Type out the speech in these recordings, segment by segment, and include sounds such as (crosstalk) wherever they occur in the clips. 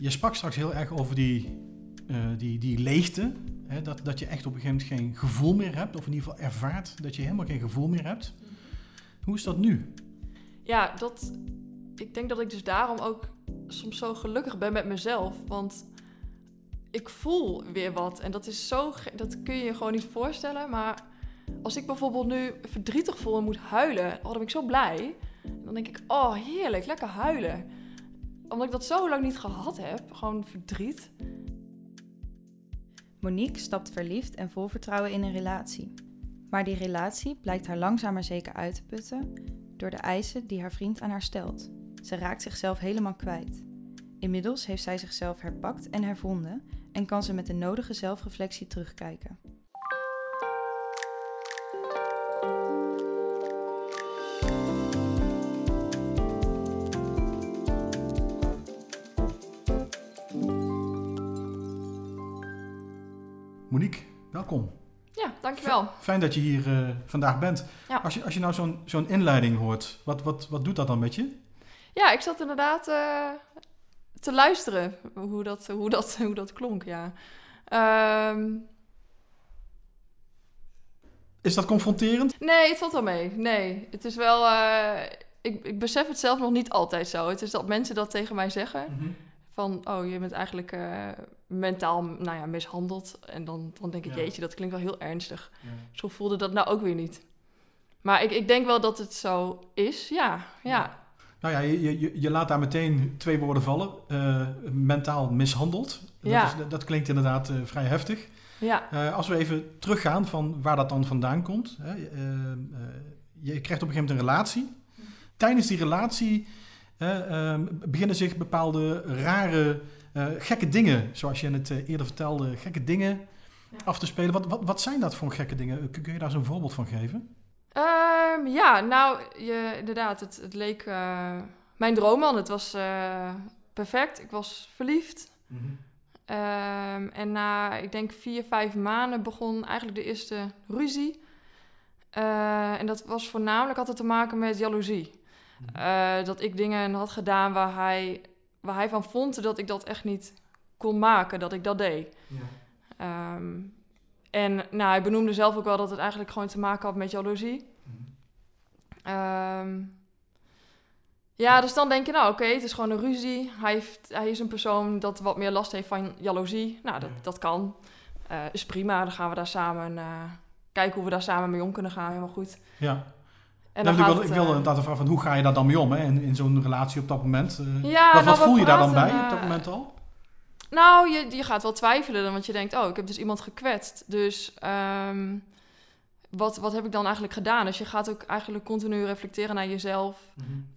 Je sprak straks heel erg over die, eh, die, die leegte. Hè, dat, dat je echt op een gegeven moment geen gevoel meer hebt. Of in ieder geval ervaart dat je helemaal geen gevoel meer hebt. Hoe is dat nu? Ja, dat, ik denk dat ik dus daarom ook soms zo gelukkig ben met mezelf. Want ik voel weer wat. En dat is zo, dat kun je je gewoon niet voorstellen. Maar als ik bijvoorbeeld nu verdrietig voel en moet huilen, oh, dan ben ik zo blij. Dan denk ik, oh heerlijk, lekker huilen. Omdat ik dat zo lang niet gehad heb, gewoon verdriet. Monique stapt verliefd en vol vertrouwen in een relatie. Maar die relatie blijkt haar langzaam maar zeker uit te putten door de eisen die haar vriend aan haar stelt. Ze raakt zichzelf helemaal kwijt. Inmiddels heeft zij zichzelf herpakt en hervonden en kan ze met de nodige zelfreflectie terugkijken. Welkom. Ja, dankjewel. Fijn dat je hier eh, vandaag bent. Ja. Als, je, als je nou zo'n zo'n inleiding hoort, wat, wat, wat doet dat dan met je? Ja, ik zat inderdaad eh, te luisteren hoe dat, hoe dat, hoe dat klonk, ja. Ehm, Is dat confronterend? nee, het valt wel mee. Nee, het is wel... eh, ik, ik besef het zelf nog niet altijd zo. Het is dat mensen dat tegen mij zeggen. Van, oh, je bent eigenlijk eh, mentaal nou ja, mishandeld. En dan, dan denk ik, Ja. jeetje, dat klinkt wel heel ernstig. Ja. Zo voelde dat nou ook weer niet. Maar ik, ik denk wel dat het zo is, ja. Ja, Nou ja, je, je, je laat daar meteen twee woorden vallen. Eh, mentaal mishandeld. Ja. Dat, is, dat klinkt inderdaad eh, vrij heftig. ja. Als we even teruggaan van waar dat dan vandaan komt. Hè, je krijgt op een gegeven moment een relatie. Tijdens die relatie eh, eh, beginnen zich bepaalde rare, eh, gekke dingen, zoals je het eh, eerder vertelde, gekke dingen Ja. af te spelen. Wat, wat, wat zijn dat voor gekke dingen? Kun kun je daar zo'n voorbeeld van geven? Ehm, ja, nou, je, inderdaad, het, het leek eh, mijn droomman. Het was perfect. Ik was verliefd. Ehm, en na, ik denk, vier, vijf maanden begon eigenlijk de eerste ruzie. En dat was voornamelijk altijd te maken met jaloezie. Eh, dat ik dingen had gedaan waar hij, waar hij van vond dat ik dat echt niet kon maken, dat ik dat deed. Ehm, en nou, hij benoemde zelf ook wel dat het eigenlijk gewoon te maken had met jaloezie. Ehm, ja, dus dan denk je, nou oké, het is gewoon een ruzie. Hij, heeft, hij is een persoon dat wat meer last heeft van jaloezie. Nou, dat, Ja. dat kan. Eh, is prima, dan gaan we daar samen eh, kijken hoe we daar samen mee om kunnen gaan. Helemaal goed. Ja. En Nou, dan ik wil, ik het, wil eh, inderdaad vragen van hoe ga je daar dan mee om hè? In, in zo'n relatie op dat moment? Eh, Ja, wat nou, wat voel je daar dan bij op dat eh, moment al? Nou, je, je gaat wel twijfelen, dan, want je denkt, oh, ik heb dus iemand gekwetst. Dus ehm, wat, wat heb ik dan eigenlijk gedaan? Dus je gaat ook eigenlijk continu reflecteren naar jezelf.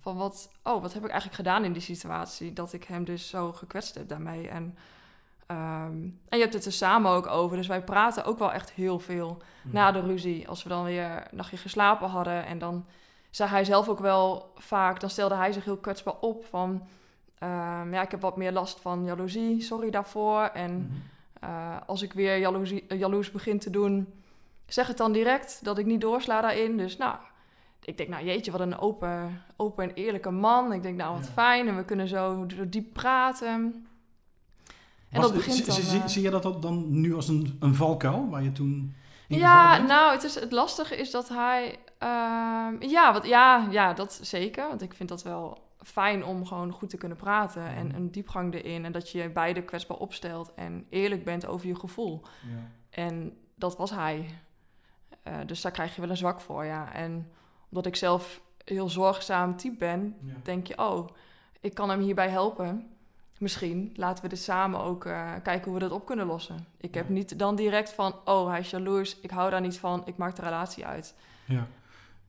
Van wat, oh, wat heb ik eigenlijk gedaan in die situatie? Dat ik hem dus zo gekwetst heb daarmee. En, ehm, en je hebt het er samen ook over. Dus wij praten ook wel echt heel veel na de ruzie. Als we dan weer een nachtje geslapen hadden. En dan zei hij zelf ook wel vaak, dan stelde hij zich heel kwetsbaar op. Van, ehm, ja, ik heb wat meer last van jaloezie, sorry daarvoor. En eh, als ik weer jaloezie, jaloers begin te doen, zeg het dan direct dat ik niet doorsla daarin. Dus nou, ik denk, nou jeetje, wat een open, open en eerlijke man. Ik denk, nou wat Ja. fijn en we kunnen zo diep praten. En Was- dat begint zie, dan... zie- zie- eh, je dat dan nu als een, een valkuil waar je toen Ja, nou, het, is, het lastige is dat hij... ehm, ja, wat, ja, ja, dat zeker. Want ik vind dat wel fijn om gewoon goed te kunnen praten. En een diepgang erin. En dat je beide kwetsbaar opstelt. En eerlijk bent over je gevoel. Ja. En dat was hij. Eh, dus daar krijg je wel een zwak voor, ja. En omdat ik zelf heel zorgzaam type ben, Ja. denk je, oh, ik kan hem hierbij helpen. Misschien laten we dit samen ook eh, kijken hoe we dat op kunnen lossen. Ik heb niet dan direct van, oh, hij is jaloers, ik hou daar niet van, ik maak de relatie uit. Ja.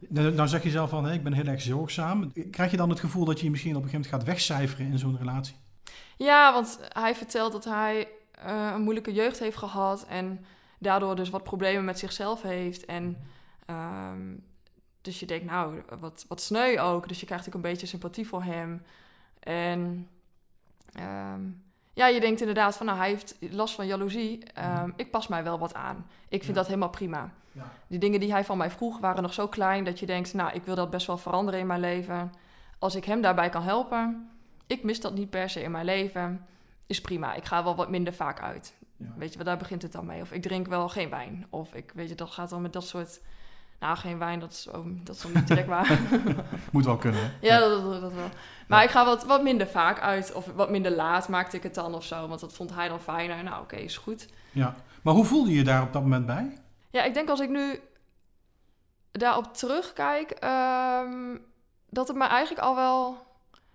Nou nou zeg je zelf van, hé, ik ben heel erg zorgzaam. Krijg je dan het gevoel dat je je misschien op een gegeven moment gaat wegcijferen in zo'n relatie? Ja, want hij vertelt dat hij eh, een moeilijke jeugd heeft gehad en daardoor dus wat problemen met zichzelf heeft. En ehm, dus je denkt, nou, wat, wat sneu ook. Dus je krijgt ook een beetje sympathie voor hem. En ehm, ja, je denkt inderdaad van, nou, hij heeft last van jaloezie. Ehm, Ik pas mij wel wat aan. Ik vind Ja. dat helemaal prima. Ja. Die dingen die hij van mij vroeg waren nog zo klein dat je denkt, nou, ik wil dat best wel veranderen in mijn leven. Als ik hem daarbij kan helpen, ik mis dat niet per se in mijn leven. is prima. Ik ga wel wat minder vaak uit. Ja. Weet je, daar begint het dan mee. Of ik drink wel geen wijn. Of ik, weet je, dat gaat dan met dat soort... Nou, geen wijn, dat is, oh, dat is niet direct waar. (laughs) Moet wel kunnen. hè? ja, dat, dat, dat wel. Maar ik ga wat, wat minder vaak uit. Of wat minder laat maakte ik het dan of zo. Want dat vond hij dan fijner. Nou, oké, is goed. ja. Maar hoe voelde je je daar op dat moment bij? Ja, ik denk als ik nu daarop terugkijk, ehm, dat het me eigenlijk al wel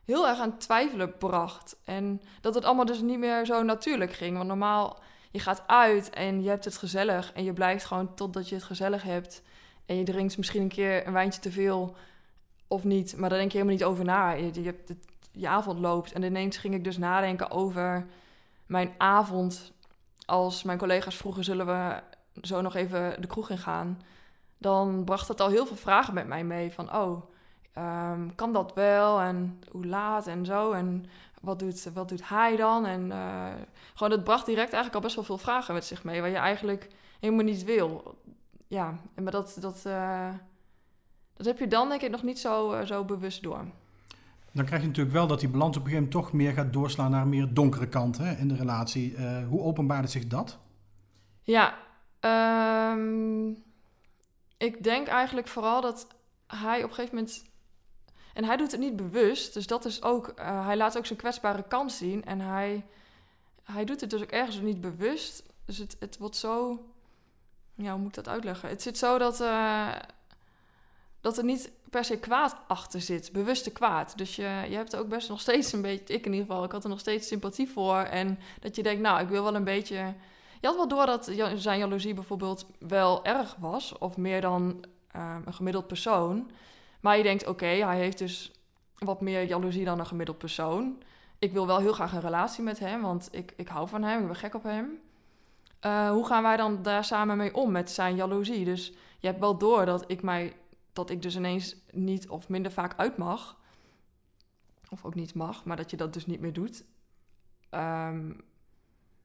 heel erg aan twijfelen bracht. En dat het allemaal dus niet meer zo natuurlijk ging. Want normaal, je gaat uit en je hebt het gezellig. En je blijft gewoon totdat je het gezellig hebt. En je drinkt misschien een keer een wijntje te veel of niet. Maar daar denk je helemaal niet over na. Je, je, avond loopt. En ineens ging ik dus nadenken over mijn avond. Als mijn collega's vroegen, zullen we zo nog even de kroeg in gaan? Dan bracht het al heel veel vragen met mij mee. Van, oh, ehm, kan dat wel? En hoe laat en zo? En wat doet, wat doet hij dan? En eh, gewoon, het bracht direct eigenlijk al best wel veel vragen met zich mee. Waar je eigenlijk helemaal niet wil. Ja, maar dat, dat, eh, dat heb je dan denk ik nog niet zo, eh, zo bewust door. Dan krijg je natuurlijk wel dat die balans op een gegeven moment toch meer gaat doorslaan naar een meer donkere kant hè, in de relatie. Eh, hoe openbaarde zich dat? Ja, ehm, ik denk eigenlijk vooral dat hij op een gegeven moment. En hij doet het niet bewust, dus dat is ook. hij laat ook zijn kwetsbare kant zien. En hij, hij doet het dus ook ergens niet bewust. Dus het, het wordt zo. Ja, hoe moet ik dat uitleggen? Het zit zo dat. eh, dat er niet per se kwaad achter zit, bewuste kwaad. Dus je, je hebt ook best nog steeds een beetje, ik in ieder geval, ik had er nog steeds sympathie voor. En dat je denkt, nou, ik wil wel een beetje. Je had wel door dat zijn jaloezie bijvoorbeeld wel erg was, of meer dan eh, een gemiddeld persoon. Maar je denkt, oké, hij heeft dus wat meer jaloezie dan een gemiddeld persoon. Ik wil wel heel graag een relatie met hem, want ik, ik hou van hem, ik ben gek op hem. Eh, hoe gaan wij dan daar samen mee om met zijn jaloezie? Dus je hebt wel door dat ik mij dat ik dus ineens niet of minder vaak uit mag. Of ook niet mag, maar dat je dat dus niet meer doet. Ehm,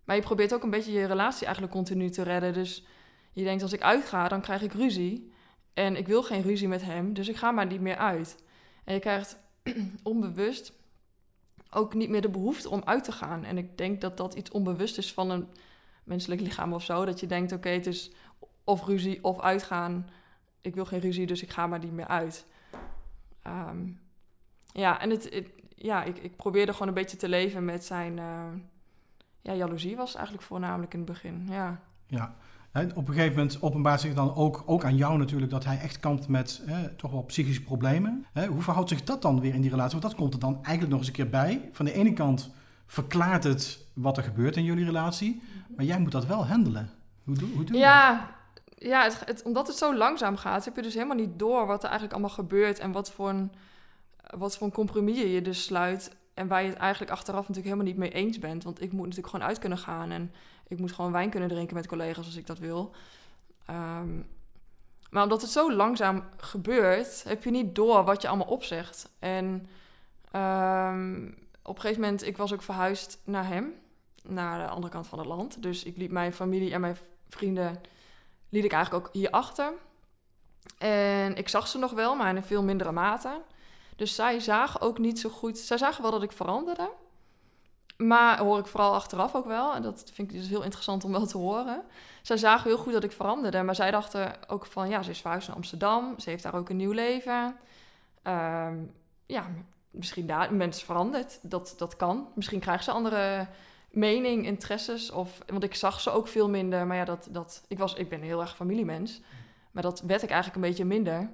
maar je probeert ook een beetje je relatie eigenlijk continu te redden. Dus je denkt, als ik uitga, dan krijg ik ruzie. En ik wil geen ruzie met hem, dus ik ga maar niet meer uit. En je krijgt (clears throat) onbewust ook niet meer de behoefte om uit te gaan. En ik denk dat dat iets onbewust is van een menselijk lichaam of zo. Dat je denkt, oké, het is of ruzie of uitgaan ik wil geen ruzie, dus ik ga maar niet meer uit. Ehm, ja, en het, ja, ik, ik probeerde gewoon een beetje te leven met zijn... eh, ja, jaloezie was eigenlijk voornamelijk in het begin, ja. Ja. Hè, op een gegeven moment openbaart zich dan ook, ook aan jou natuurlijk dat hij echt kampt met toch wel psychische problemen. Hoe verhoudt zich dat dan weer in die relatie? Want dat komt er dan eigenlijk nog eens een keer bij. Van de ene kant verklaart het wat er gebeurt in jullie relatie, maar jij moet dat wel handelen. Hoe doe, hoe doe je dat? Ja, ja het, het- omdat het zo langzaam gaat, heb je dus helemaal niet door wat er eigenlijk allemaal gebeurt en wat voor een, wat voor een compromis je je dus sluit. En waar je het eigenlijk achteraf natuurlijk helemaal niet mee eens bent. Want ik moet natuurlijk gewoon uit kunnen gaan en ik moet gewoon wijn kunnen drinken met collega's als ik dat wil. Ehm, maar omdat het zo langzaam gebeurt, heb je niet door wat je allemaal opzegt. En ehm, op een gegeven moment, ik was ook verhuisd naar hem, naar de andere kant van het land. Dus ik liet mijn familie en mijn vrienden liet ik eigenlijk ook hier achter. En ik zag ze nog wel, maar in een veel mindere mate. Dus zij zagen ook niet zo goed. Zij zagen wel dat ik veranderde. Maar hoor ik vooral achteraf ook wel. En dat vind ik dus heel interessant om wel te horen. Zij zagen heel goed dat ik veranderde. Maar zij dachten ook van, ja, ze is verhuisd naar Amsterdam. Ze heeft daar ook een nieuw leven. Ehm, ja, misschien daar. Mensen verandert. Dat, dat kan. Misschien krijgen ze andere mening, interesses. Of, want ik zag ze ook veel minder. Maar ja, dat, dat, ik, was, ik ben heel erg familiemens. Maar dat werd ik eigenlijk een beetje minder.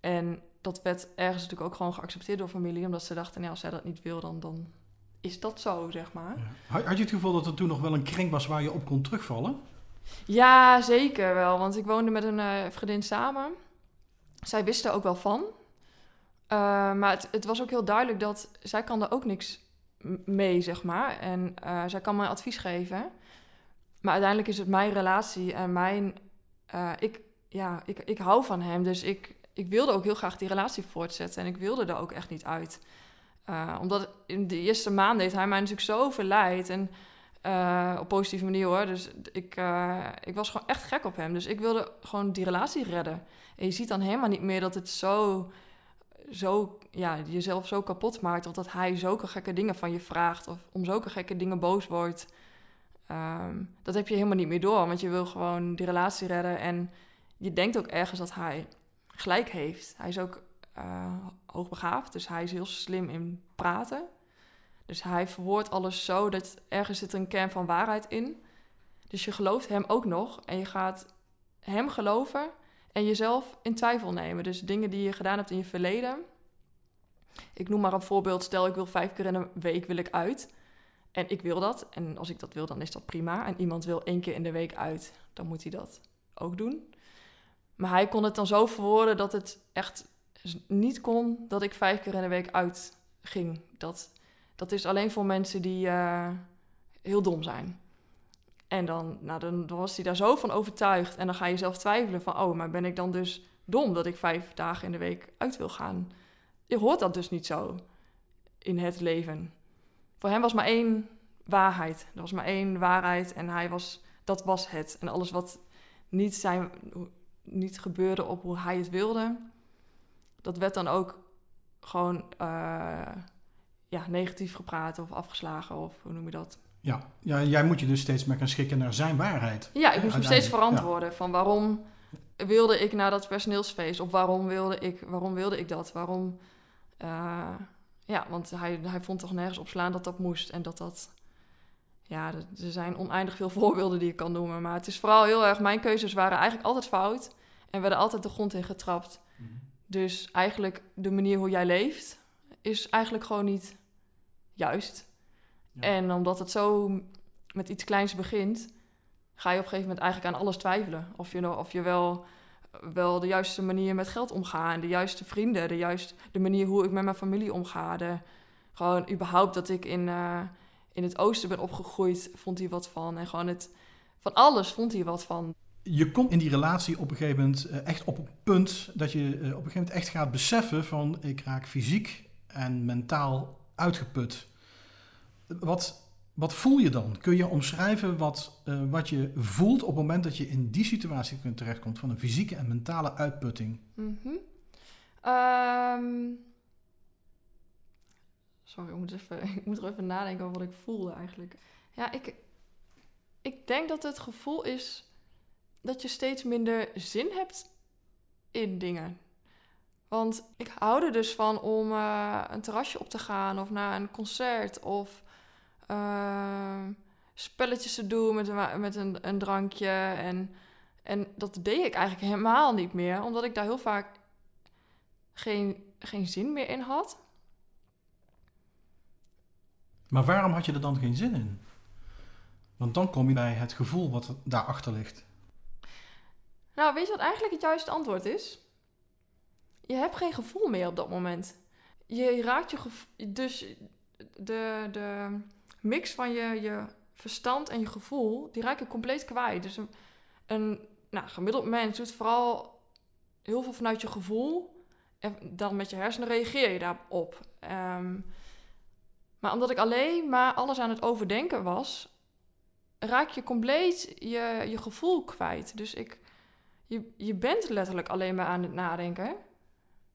En dat werd ergens natuurlijk ook gewoon geaccepteerd door familie. Omdat ze dachten, nou, als zij dat niet wil, dan, dan is dat zo, zeg maar. Ja. Had je het gevoel dat er toen nog wel een kring was waar je op kon terugvallen? Ja, zeker wel. Want ik woonde met een eh, vriendin samen. Zij wist er ook wel van. Eh, maar het, het was ook heel duidelijk dat zij kan er ook niks mee, zeg maar. En eh, zij kan mij advies geven. Maar uiteindelijk is het mijn relatie en mijn... eh, ik, ja, ik, ik hou van hem, dus ik, ik wilde ook heel graag die relatie voortzetten. En ik wilde er ook echt niet uit. Eh, omdat in de eerste maanden heeft hij mij natuurlijk zo verleid. En eh, op positieve manier hoor. Dus ik, ik was gewoon echt gek op hem. Dus ik wilde gewoon die relatie redden. En je ziet dan helemaal niet meer dat het zo, zo, ja, jezelf zo kapot maakt. Of dat hij zulke gekke dingen van je vraagt. Of om zulke gekke dingen boos wordt. Ehm, dat heb je helemaal niet meer door. Want je wil gewoon die relatie redden. En je denkt ook ergens dat hij gelijk heeft. Hij is ook uh, hoogbegaafd. Dus hij is heel slim in praten. Dus hij verwoordt alles zo dat ergens zit een kern van waarheid in. Dus je gelooft hem ook nog. En je gaat hem geloven en jezelf in twijfel nemen. Dus dingen die je gedaan hebt in je verleden. Ik noem maar een voorbeeld. Stel, ik wil vijf keer in een week wil ik uit. En ik wil dat. En als ik dat wil, dan is dat prima. En iemand wil één keer in de week uit. Dan moet hij dat ook doen. Maar hij kon het dan zo verwoorden dat het echt niet kon dat ik vijf keer in de week uit ging. Dat, dat is alleen voor mensen die uh, heel dom zijn. En dan, nou, dan was hij daar zo van overtuigd. En dan ga je zelf twijfelen van... oh, maar ben ik dan dus dom dat ik vijf dagen in de week uit wil gaan? Je hoort dat dus niet zo in het leven. Voor hem was maar één waarheid. Er was maar één waarheid en hij was, dat was het. En alles wat niet, zijn, niet gebeurde op hoe hij het wilde... dat werd dan ook gewoon uh, ja, negatief gepraat of afgeslagen of hoe noem je dat... Ja. ja, jij moet je dus steeds meer gaan schikken naar zijn waarheid. Ja, ik moest hem steeds verantwoorden van waarom wilde ik naar dat personeelsfeest? Of waarom wilde ik, waarom wilde ik dat? Waarom... Uh, ja, want hij, hij vond toch nergens op slaan dat dat moest en dat dat... Ja, er zijn oneindig veel voorbeelden die je kan noemen. Maar het is vooral heel erg... Mijn keuzes waren eigenlijk altijd fout. En werden altijd de grond in getrapt. Mhm. Dus eigenlijk de manier hoe jij leeft... is eigenlijk gewoon niet juist. En omdat het zo met iets kleins begint, ga je op een gegeven moment eigenlijk aan alles twijfelen. Of je, of je wel, wel de juiste manier met geld omgaat, de juiste vrienden, de, juiste, de manier hoe ik met mijn familie omga. De, gewoon überhaupt dat ik in, uh, in het oosten ben opgegroeid, vond hij wat van. En gewoon het, van alles vond hij wat van. Je komt in die relatie op een gegeven moment uh, echt op een punt dat je uh, op een gegeven moment echt gaat beseffen van ik raak fysiek en mentaal uitgeput. Wat, wat voel je dan? Kun je omschrijven wat, uh, wat je voelt op het moment dat je in die situatie kunt terechtkomt van een fysieke en mentale uitputting? -hmm. um, sorry, ik moet, even, (laughs) er even nadenken over wat ik voelde eigenlijk. Ja, ik, ik denk dat het gevoel is dat je steeds minder zin hebt in dingen. Want ik hou er dus van om uh, een terrasje op te gaan of naar een concert of uh, spelletjes te doen met, een, met een, een drankje. En, en dat deed ik eigenlijk helemaal niet meer, omdat ik daar heel vaak geen, geen zin meer in had. Maar waarom had je er dan geen zin in? Want dan kom je bij het gevoel wat daarachter ligt. Nou, weet je wat eigenlijk het juiste antwoord is? Je hebt geen gevoel meer op dat moment. Je raakt je gevoel. Dus de, de, mix van je, je verstand en je gevoel, die raak je compleet kwijt. Dus een, nou, gemiddeld mens doet vooral heel veel vanuit je gevoel. En dan met je hersenen reageer je daarop. Um, maar omdat ik alleen maar alles aan het overdenken was, raak je compleet je, je gevoel kwijt. Dus ik, je, je bent letterlijk alleen maar aan het nadenken.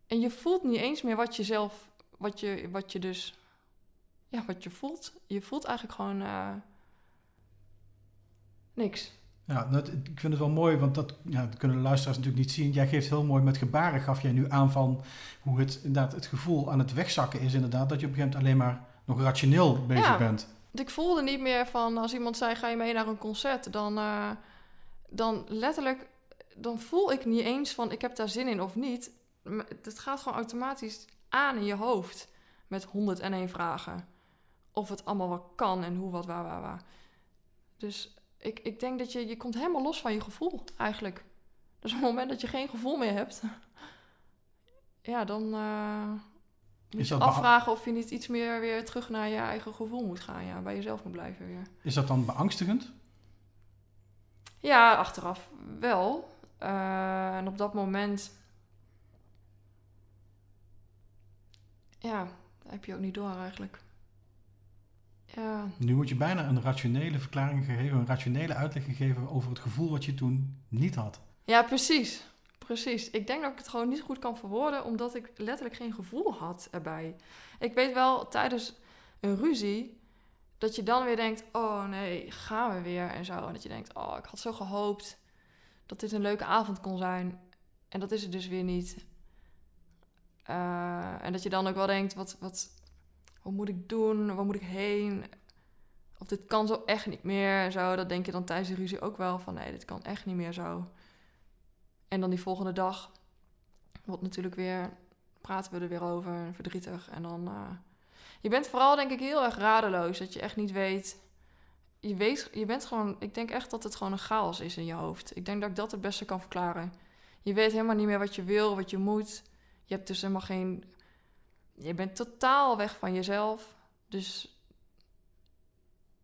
En je voelt niet eens meer wat je zelf, wat je, wat je dus ja, wat je voelt. Je voelt eigenlijk gewoon uh, niks. Ja, dat, ik vind het wel mooi, want dat, ja, dat kunnen de luisteraars natuurlijk niet zien. Jij geeft heel mooi met gebaren, gaf jij nu aan van hoe het inderdaad het gevoel aan het wegzakken is inderdaad. Dat je op een gegeven moment alleen maar nog rationeel bezig ja, bent. Ik voelde niet meer van als iemand zei ga je mee naar een concert, dan, uh, dan letterlijk, dan voel ik niet eens van ik heb daar zin in of niet. Het gaat gewoon automatisch aan in je hoofd met 101 vragen of het allemaal wat kan en hoe, wat, waar, waar, waar. Dus ik, ik denk dat je, je komt helemaal los van je gevoel eigenlijk. Dus op het moment dat je geen gevoel meer hebt, (laughs) ja, dan uh, moet je afvragen of je niet iets meer weer terug naar je eigen gevoel moet gaan. Ja, bij jezelf moet blijven weer. Is dat dan beangstigend? Ja, achteraf wel. Uh, en op dat moment, ja, heb je ook niet door eigenlijk. Ja. Nu moet je bijna een rationele verklaring geven, een rationele uitleg geven over het gevoel wat je toen niet had. Ja, precies. Precies. Ik denk dat ik het gewoon niet goed kan verwoorden, omdat ik letterlijk geen gevoel had erbij. Ik weet wel tijdens een ruzie dat je dan weer denkt: oh nee, gaan we weer en zo. En dat je denkt: oh, ik had zo gehoopt dat dit een leuke avond kon zijn. En dat is het dus weer niet. Eh, en dat je dan ook wel denkt: wat, wat, wat moet ik doen? Waar moet ik heen? Of dit kan zo echt niet meer. Zo, dat denk je dan tijdens de ruzie ook wel van: nee, dit kan echt niet meer zo. En dan die volgende dag wordt natuurlijk weer, praten we er weer over, verdrietig. En dan, uh, je bent vooral denk ik heel erg radeloos, dat je echt niet weet. Je, weet, je bent gewoon, ik denk echt dat het gewoon een chaos is in je hoofd. Ik denk dat ik dat het beste kan verklaren. Je weet helemaal niet meer wat je wil, wat je moet. Je hebt dus helemaal geen, je bent totaal weg van jezelf. Dus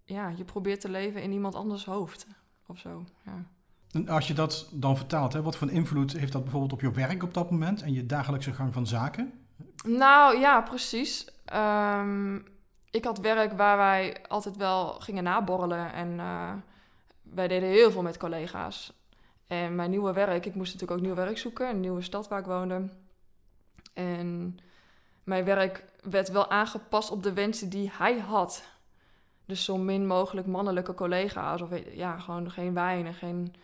ja, je probeert te leven in iemand anders hoofd of zo. Ja. En als je dat dan vertaalt, hè, wat voor invloed heeft dat bijvoorbeeld op je werk op dat moment en je dagelijkse gang van zaken? Nou ja, precies. Um, ik had werk waar wij altijd wel gingen naborrelen en uh, wij deden heel veel met collega's. En mijn nieuwe werk, ik moest natuurlijk ook nieuw werk zoeken, een nieuwe stad waar ik woonde. En mijn werk werd wel aangepast op de wensen die hij had. Dus zo min mogelijk mannelijke collega's. Of ja, gewoon geen en geen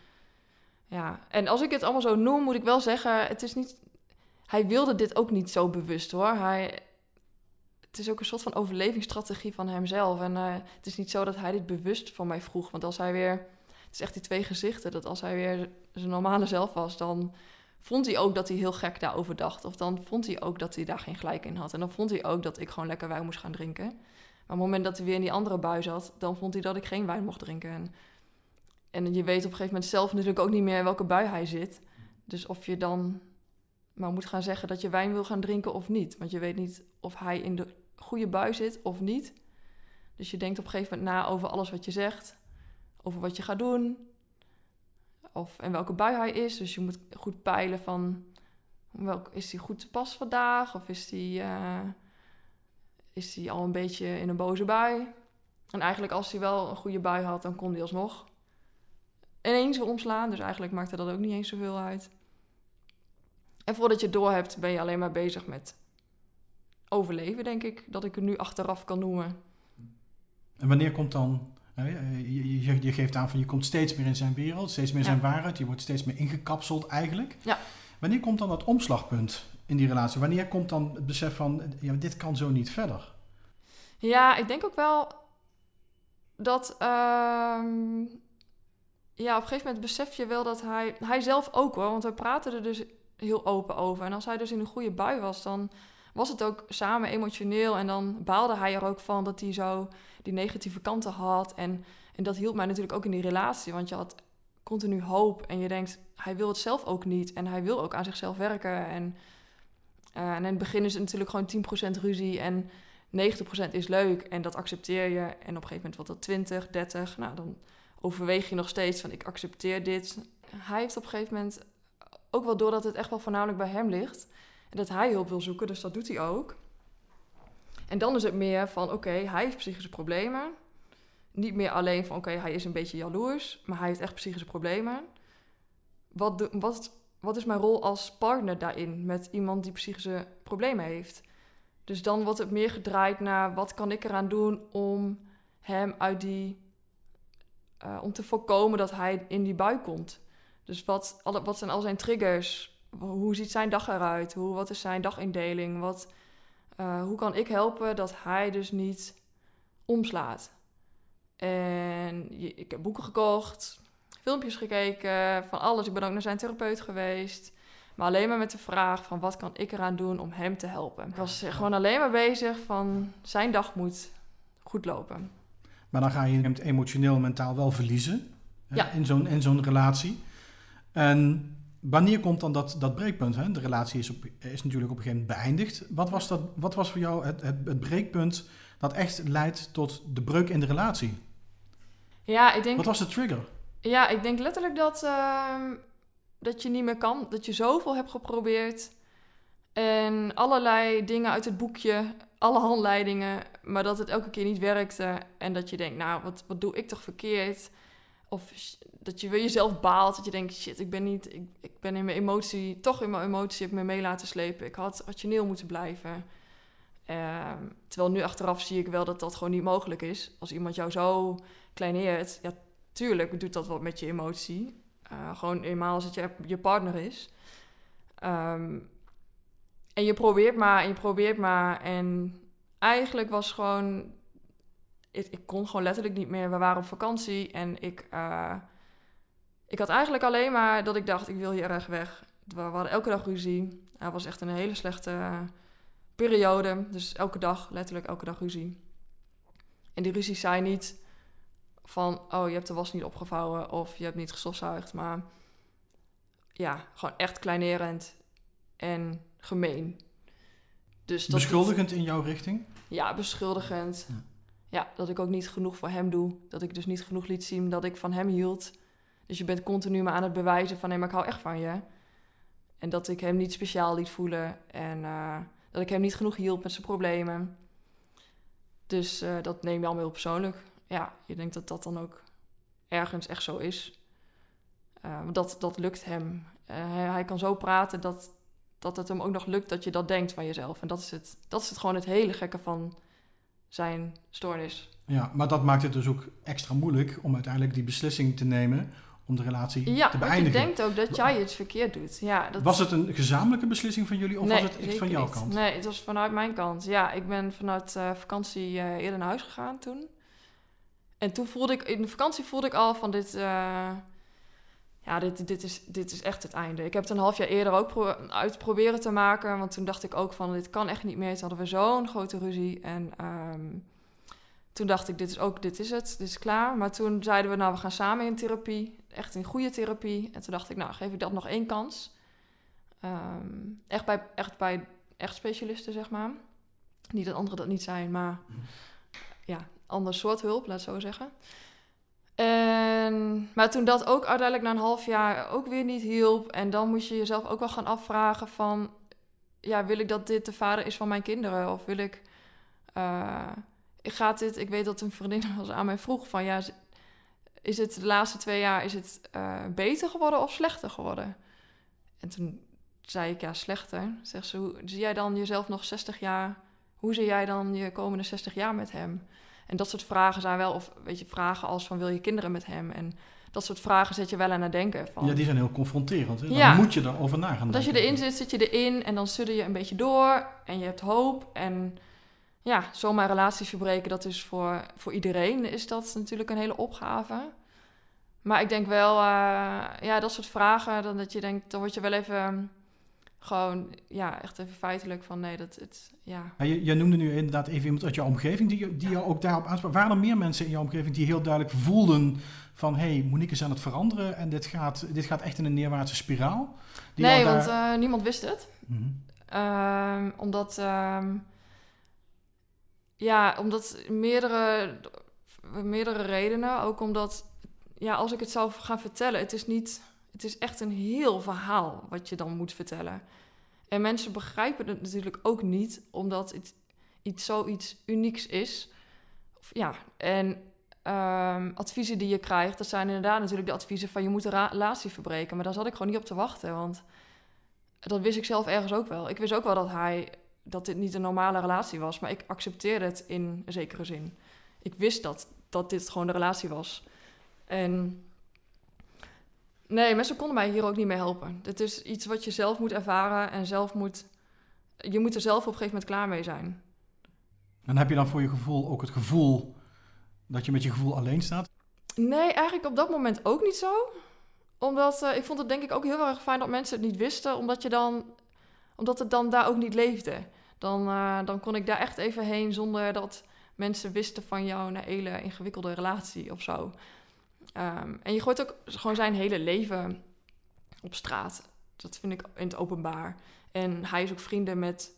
ja, en als ik het allemaal zo noem, moet ik wel zeggen, het is niet. Hij wilde dit ook niet zo bewust hoor. Hij, het is ook een soort van overlevingsstrategie van hemzelf. En uh, het is niet zo dat hij dit bewust van mij vroeg. Want als hij weer. Het is echt die twee gezichten. Dat als hij weer zijn normale zelf was, dan vond hij ook dat hij heel gek daarover dacht. Of dan vond hij ook dat hij daar geen gelijk in had. En dan vond hij ook dat ik gewoon lekker wijn moest gaan drinken. Maar op het moment dat hij weer in die andere bui zat, dan vond hij dat ik geen wijn mocht drinken. En en je weet op een gegeven moment zelf natuurlijk ook niet meer welke bui hij zit. Dus of je dan maar moet gaan zeggen dat je wijn wil gaan drinken of niet. Want je weet niet of hij in de goede bui zit of niet. Dus je denkt op een gegeven moment na over alles wat je zegt. Over wat je gaat doen. Of in welke bui hij is. Dus je moet goed peilen van... Welk, is hij goed te pas vandaag? Of is hij, uh, is hij al een beetje in een boze bui? En eigenlijk als hij wel een goede bui had, dan kon hij alsnog ineens omslaan. Dus eigenlijk maakte dat ook niet eens zoveel uit. En voordat je het door hebt, ben je alleen maar bezig met overleven, denk ik. Dat ik het nu achteraf kan noemen. En wanneer komt dan... Je, je, je geeft aan van je komt steeds meer in zijn wereld, steeds meer zijn waarheid. Je wordt steeds meer ingekapseld eigenlijk. Ja. Wanneer komt dan dat omslagpunt in die relatie? Wanneer komt dan het besef van, ja, dit kan zo niet verder? Ja, ik denk ook wel dat... Uh, ja, op een gegeven moment besef je wel dat hij... Hij zelf ook hoor, want we praten er dus heel open over. En als hij dus in een goede bui was, dan was het ook samen emotioneel. En dan baalde hij er ook van dat hij zo die negatieve kanten had. En, en dat hielp mij natuurlijk ook in die relatie. Want je had continu hoop. En je denkt, hij wil het zelf ook niet. En hij wil ook aan zichzelf werken. En, uh, en in het begin is het natuurlijk gewoon 10% ruzie. En 90% is leuk. En dat accepteer je. En op een gegeven moment wordt dat 20, 30. Nou, dan overweeg je nog steeds van ik accepteer dit. Hij heeft op een gegeven moment ook wel doordat het echt wel voornamelijk bij hem ligt. En dat hij hulp wil zoeken, dus dat doet hij ook. En dan is het meer van oké, hij heeft psychische problemen. Niet meer alleen van oké, hij is een beetje jaloers, maar hij heeft echt psychische problemen. Wat, wat, is mijn rol als partner daarin met iemand die psychische problemen heeft? Dus dan wordt het meer gedraaid naar wat kan ik eraan doen om hem uit die uh, om te voorkomen dat hij in die bui komt. Dus wat, wat zijn al zijn triggers? Hoe ziet zijn dag eruit? Hoe, wat is zijn dagindeling? Wat, uh, hoe kan ik helpen dat hij dus niet omslaat? En ik heb boeken gekocht, filmpjes gekeken, van alles. Ik ben ook naar zijn therapeut geweest. Maar alleen maar met de vraag van wat kan ik eraan doen om hem te helpen. Ik was gewoon alleen maar bezig van zijn dag moet goed lopen. Maar dan ga je het emotioneel en mentaal wel verliezen in zo'n in zo'n relatie. En wanneer komt dan dat, dat breekpunt? Hè? De relatie is, op, is natuurlijk op een gegeven moment beëindigd. Wat was, dat, wat was voor jou het, het, het breekpunt dat echt leidt tot de breuk in de relatie? Ja, ik denk... Wat was de trigger? Ja, ik denk letterlijk dat, uh, dat je niet meer kan. Dat je zoveel hebt geprobeerd. En allerlei dingen uit het boekje alle handleidingen, maar dat het elke keer niet werkte. En dat je denkt, nou, wat, wat doe ik toch verkeerd? Of dat je weer jezelf baalt. Dat je denkt, shit, ik ben niet... Ik, ik ben in mijn emotie... Toch in mijn emotie heb me mee laten slepen. Ik had rationeel moeten blijven. Ehm, terwijl nu achteraf zie ik wel dat dat gewoon niet mogelijk is. Als iemand jou zo kleineert... Ja, tuurlijk doet dat wat met je emotie. Uh, gewoon eenmaal als het je, je partner is. Ehm, en je probeert maar en je probeert maar. En eigenlijk was gewoon ik, ik, kon gewoon letterlijk niet meer. We waren op vakantie en ik, uh, ik had eigenlijk alleen maar dat ik dacht, ik wil hier erg weg. We hadden elke dag ruzie. Het was echt een hele slechte periode. Dus elke dag, letterlijk elke dag ruzie. En die ruzie zei niet van, oh, je hebt de was niet opgevouwen of je hebt niet gestofzuigd. Maar ja, gewoon echt kleinerend en gemeen. Dus dat beschuldigend in jouw richting? Ja, beschuldigend. Ja ja, dat ik ook niet genoeg voor hem doe. Dat ik dus niet genoeg liet zien dat ik van hem hield. Dus je bent continu maar aan het bewijzen van... nee, maar ik hou echt van je. En dat ik hem niet speciaal liet voelen. En uh, dat ik hem niet genoeg hielp met zijn problemen. Dus uh, dat neem je allemaal heel persoonlijk. Ja, je denkt dat dat dan ook ergens echt zo is. Uh, dat, dat lukt hem. Hij, hij, kan zo praten dat, dat het hem ook nog lukt dat je dat denkt van jezelf. En dat is het, dat is het gewoon het hele gekke van zijn stoornis. Ja, maar dat maakt het dus ook extra moeilijk om uiteindelijk die beslissing te nemen om de relatie ja, te beëindigen. Ja, je denkt ook dat jij het verkeerd doet. Ja, dat... Was het een gezamenlijke beslissing van jullie of was het echt van jouw kant? Nee, het was vanuit mijn kant. Ja, ik ben vanuit uh, vakantie uh, eerder naar huis gegaan toen. En toen voelde ik, in de vakantie voelde ik al van dit... Uh, ja, dit, dit, is, dit is echt het einde. Ik heb het een half jaar eerder ook uit proberen te maken. Want toen dacht ik ook van, dit kan echt niet meer. Toen hadden we zo'n grote ruzie. En um, toen dacht ik, dit is ook, dit is het, dit is klaar. Maar toen zeiden we, nou, we gaan samen in therapie. Echt in goede therapie. En toen dacht ik, nou, geef ik dat nog één kans. Um, echt, bij, echt bij echt specialisten, zeg maar. Niet dat anderen dat niet zijn, maar ja, ander soort hulp, laat het zo zeggen. En, maar toen dat ook uiteindelijk na een half jaar ook weer niet hielp. En dan moest je jezelf ook wel gaan afvragen van... Ja, wil ik dat dit de vader is van mijn kinderen? Of wil ik... Uh, gaat dit... Ik weet dat een vriendin (laughs) was aan mij vroeg van... Ja, is het de laatste twee jaar is het, uh, beter geworden of slechter geworden? En toen zei ik, ja, slechter. Zegt ze, hoe, zie jij dan jezelf nog 60 jaar... Hoe zie jij dan je komende 60 jaar met hem? En dat soort vragen zijn wel, of weet je, vragen als van wil je kinderen met hem? En dat soort vragen zet je wel aan het denken. Van, ja, die zijn heel confronterend. Dan ja. moet je erover na gaan Als je erin zit, zit je erin en dan sudde je een beetje door en je hebt hoop. En ja, zomaar relaties verbreken, dat is voor, voor iedereen is dat natuurlijk een hele opgave. Maar ik denk wel, uh, ja, dat soort vragen, dan dat je denkt, dan word je wel even gewoon, ja, echt even feitelijk van nee, dat het, ja. ja je, noemde nu inderdaad even iemand uit jouw omgeving die, die jou ook daarop aansprak. Waren er meer mensen in jouw omgeving die heel duidelijk voelden van hé, hey, Monique is aan het veranderen en dit gaat, dit gaat echt in een neerwaartse spiraal? Die nee, want uh, niemand wist het. Mm -hmm. omdat, um, ja, omdat meerdere, meerdere redenen. Ook omdat, ja, als ik het zou gaan vertellen, het is niet het is echt een heel verhaal wat je dan moet vertellen. En mensen begrijpen het natuurlijk ook niet, omdat het iets zoiets unieks is. Of, ja, en um, adviezen die je krijgt, dat zijn inderdaad natuurlijk de adviezen van je moet een relatie verbreken. Maar daar zat ik gewoon niet op te wachten, want dat wist ik zelf ergens ook wel. Ik wist ook wel dat hij, dat dit niet een normale relatie was, maar ik accepteerde het in een zekere zin. Ik wist dat, dat dit gewoon de relatie was. En Nee, mensen konden mij hier ook niet mee helpen. Het is iets wat je zelf moet ervaren en zelf moet... Je moet er zelf op een gegeven moment klaar mee zijn. En heb je dan voor je gevoel ook het gevoel dat je met je gevoel alleen staat? Nee, eigenlijk op dat moment ook niet zo. Omdat uh, ik vond het denk ik ook heel erg fijn dat mensen het niet wisten. Omdat, je dan, omdat het dan daar ook niet leefde. Dan, uh, dan kon ik daar echt even heen zonder dat mensen wisten van jouw een hele ingewikkelde relatie of zo. Um, en je gooit ook gewoon zijn hele leven op straat. Dat vind ik in het openbaar. En hij is ook vrienden met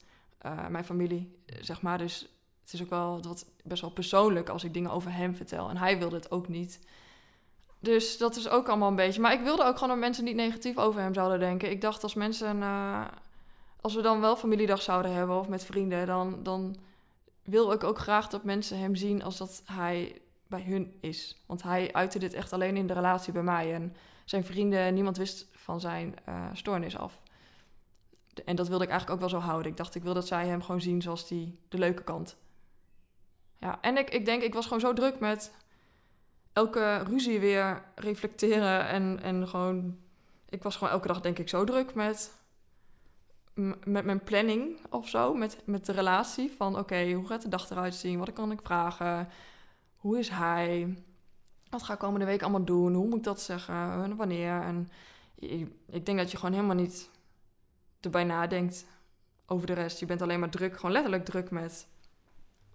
uh, mijn familie, zeg maar. Dus het is ook wel best wel persoonlijk als ik dingen over hem vertel. En hij wilde het ook niet. Dus dat is ook allemaal een beetje. Maar ik wilde ook gewoon dat mensen niet negatief over hem zouden denken. Ik dacht als mensen. Uh, als we dan wel familiedag zouden hebben of met vrienden, dan, dan wil ik ook graag dat mensen hem zien als dat hij bij hun is. Want hij uitte dit echt alleen in de relatie bij mij. En zijn vrienden, niemand wist van zijn uh, stoornis af. En dat wilde ik eigenlijk ook wel zo houden. Ik dacht, ik wil dat zij hem gewoon zien zoals die, de leuke kant. Ja, en ik, ik denk, ik was gewoon zo druk met elke ruzie weer reflecteren. En, en gewoon, ik was gewoon elke dag denk ik zo druk met, met mijn planning of zo. Met, met de relatie van, oké, hoe gaat de dag eruit zien? Wat kan ik vragen? Hoe is hij? Wat ga ik komende week allemaal doen? Hoe moet ik dat zeggen? Wanneer? En ik denk dat je gewoon helemaal niet erbij nadenkt over de rest. Je bent alleen maar druk, gewoon letterlijk druk met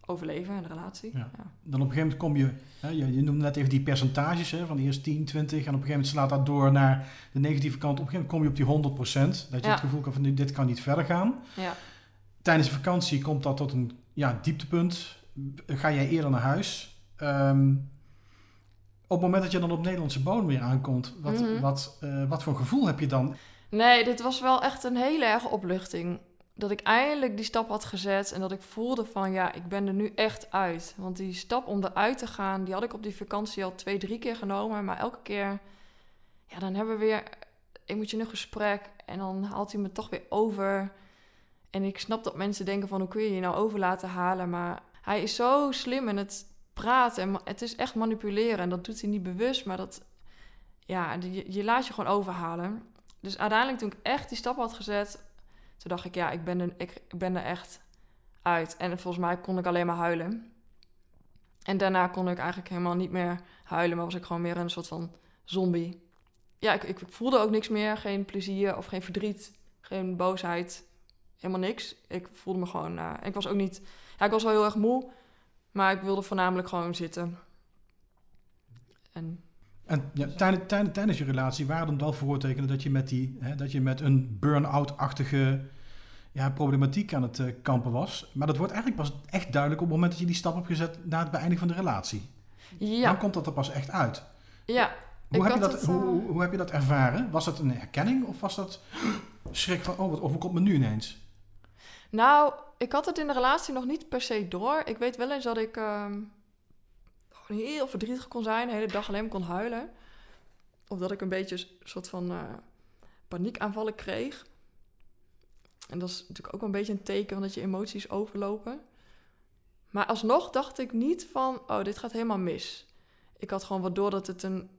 overleven en de relatie. Ja. Dan op een gegeven moment kom je, hè, je, je noemde net even die percentages hè, van eerst 10, 20 en op een gegeven moment slaat dat door naar de negatieve kant. Op een gegeven moment kom je op die 100%, dat je het gevoel kan van dit kan niet verder gaan. Ja. Tijdens de vakantie komt dat tot een ja, dieptepunt. Ga jij eerder naar huis? Ehm, op het moment dat je dan op Nederlandse bodem weer aankomt, wat, mhm. wat, uh, wat voor gevoel heb je dan? Nee, dit was wel echt een hele erge opluchting. Dat ik eindelijk die stap had gezet en dat ik voelde van ja, ik ben er nu echt uit. Want die stap om eruit te gaan, die had ik op die vakantie al twee, drie keer genomen. Maar elke keer, ja, dan hebben we weer een gesprek en dan haalt hij me toch weer over. En ik snap dat mensen denken van hoe kun je je nou over laten halen. Maar hij is zo slim in het praten. En het is echt manipuleren. En dat doet hij niet bewust, maar dat, ja, je, je laat je gewoon overhalen. Dus uiteindelijk toen ik echt die stap had gezet, toen dacht ik, ja, ik ben er, ik, ben er echt uit. En volgens mij kon ik alleen maar huilen. En daarna kon ik eigenlijk helemaal niet meer huilen, maar was ik gewoon meer een soort van zombie. Ja, ik, ik voelde ook niks meer. Geen plezier of geen verdriet, geen boosheid. Helemaal niks. Ik voelde me gewoon... Uh, ik was ook niet... Ja, ik was wel heel erg moe. Maar ik wilde voornamelijk gewoon zitten. En en ja, tijdens, tijdens, tijdens je relatie waren er wel voortekenen dat je met, die, hè, dat je met een burn-out-achtige ja, problematiek aan het uh, kampen was. Maar dat wordt eigenlijk pas echt duidelijk op het moment dat je die stap hebt gezet na het beëindigen van de relatie. Ja. Dan komt dat er pas echt uit. Ja. Hoe heb, je dat, hoe, eh, hoe, heb je dat ervaren? Was dat een herkenning of was dat (gasps) schrik van, oh, wat overkomt me nu ineens? Nou, ik had het in de relatie nog niet per se door. Ik weet wel eens dat ik ehm, heel verdrietig kon zijn, de hele dag alleen kon huilen. Of dat ik een beetje een soort van uh, paniekaanvallen kreeg. En dat is natuurlijk ook een beetje een teken dat je emoties overlopen. Maar alsnog dacht ik niet van, oh, dit gaat helemaal mis. Ik had gewoon wat door dat het een,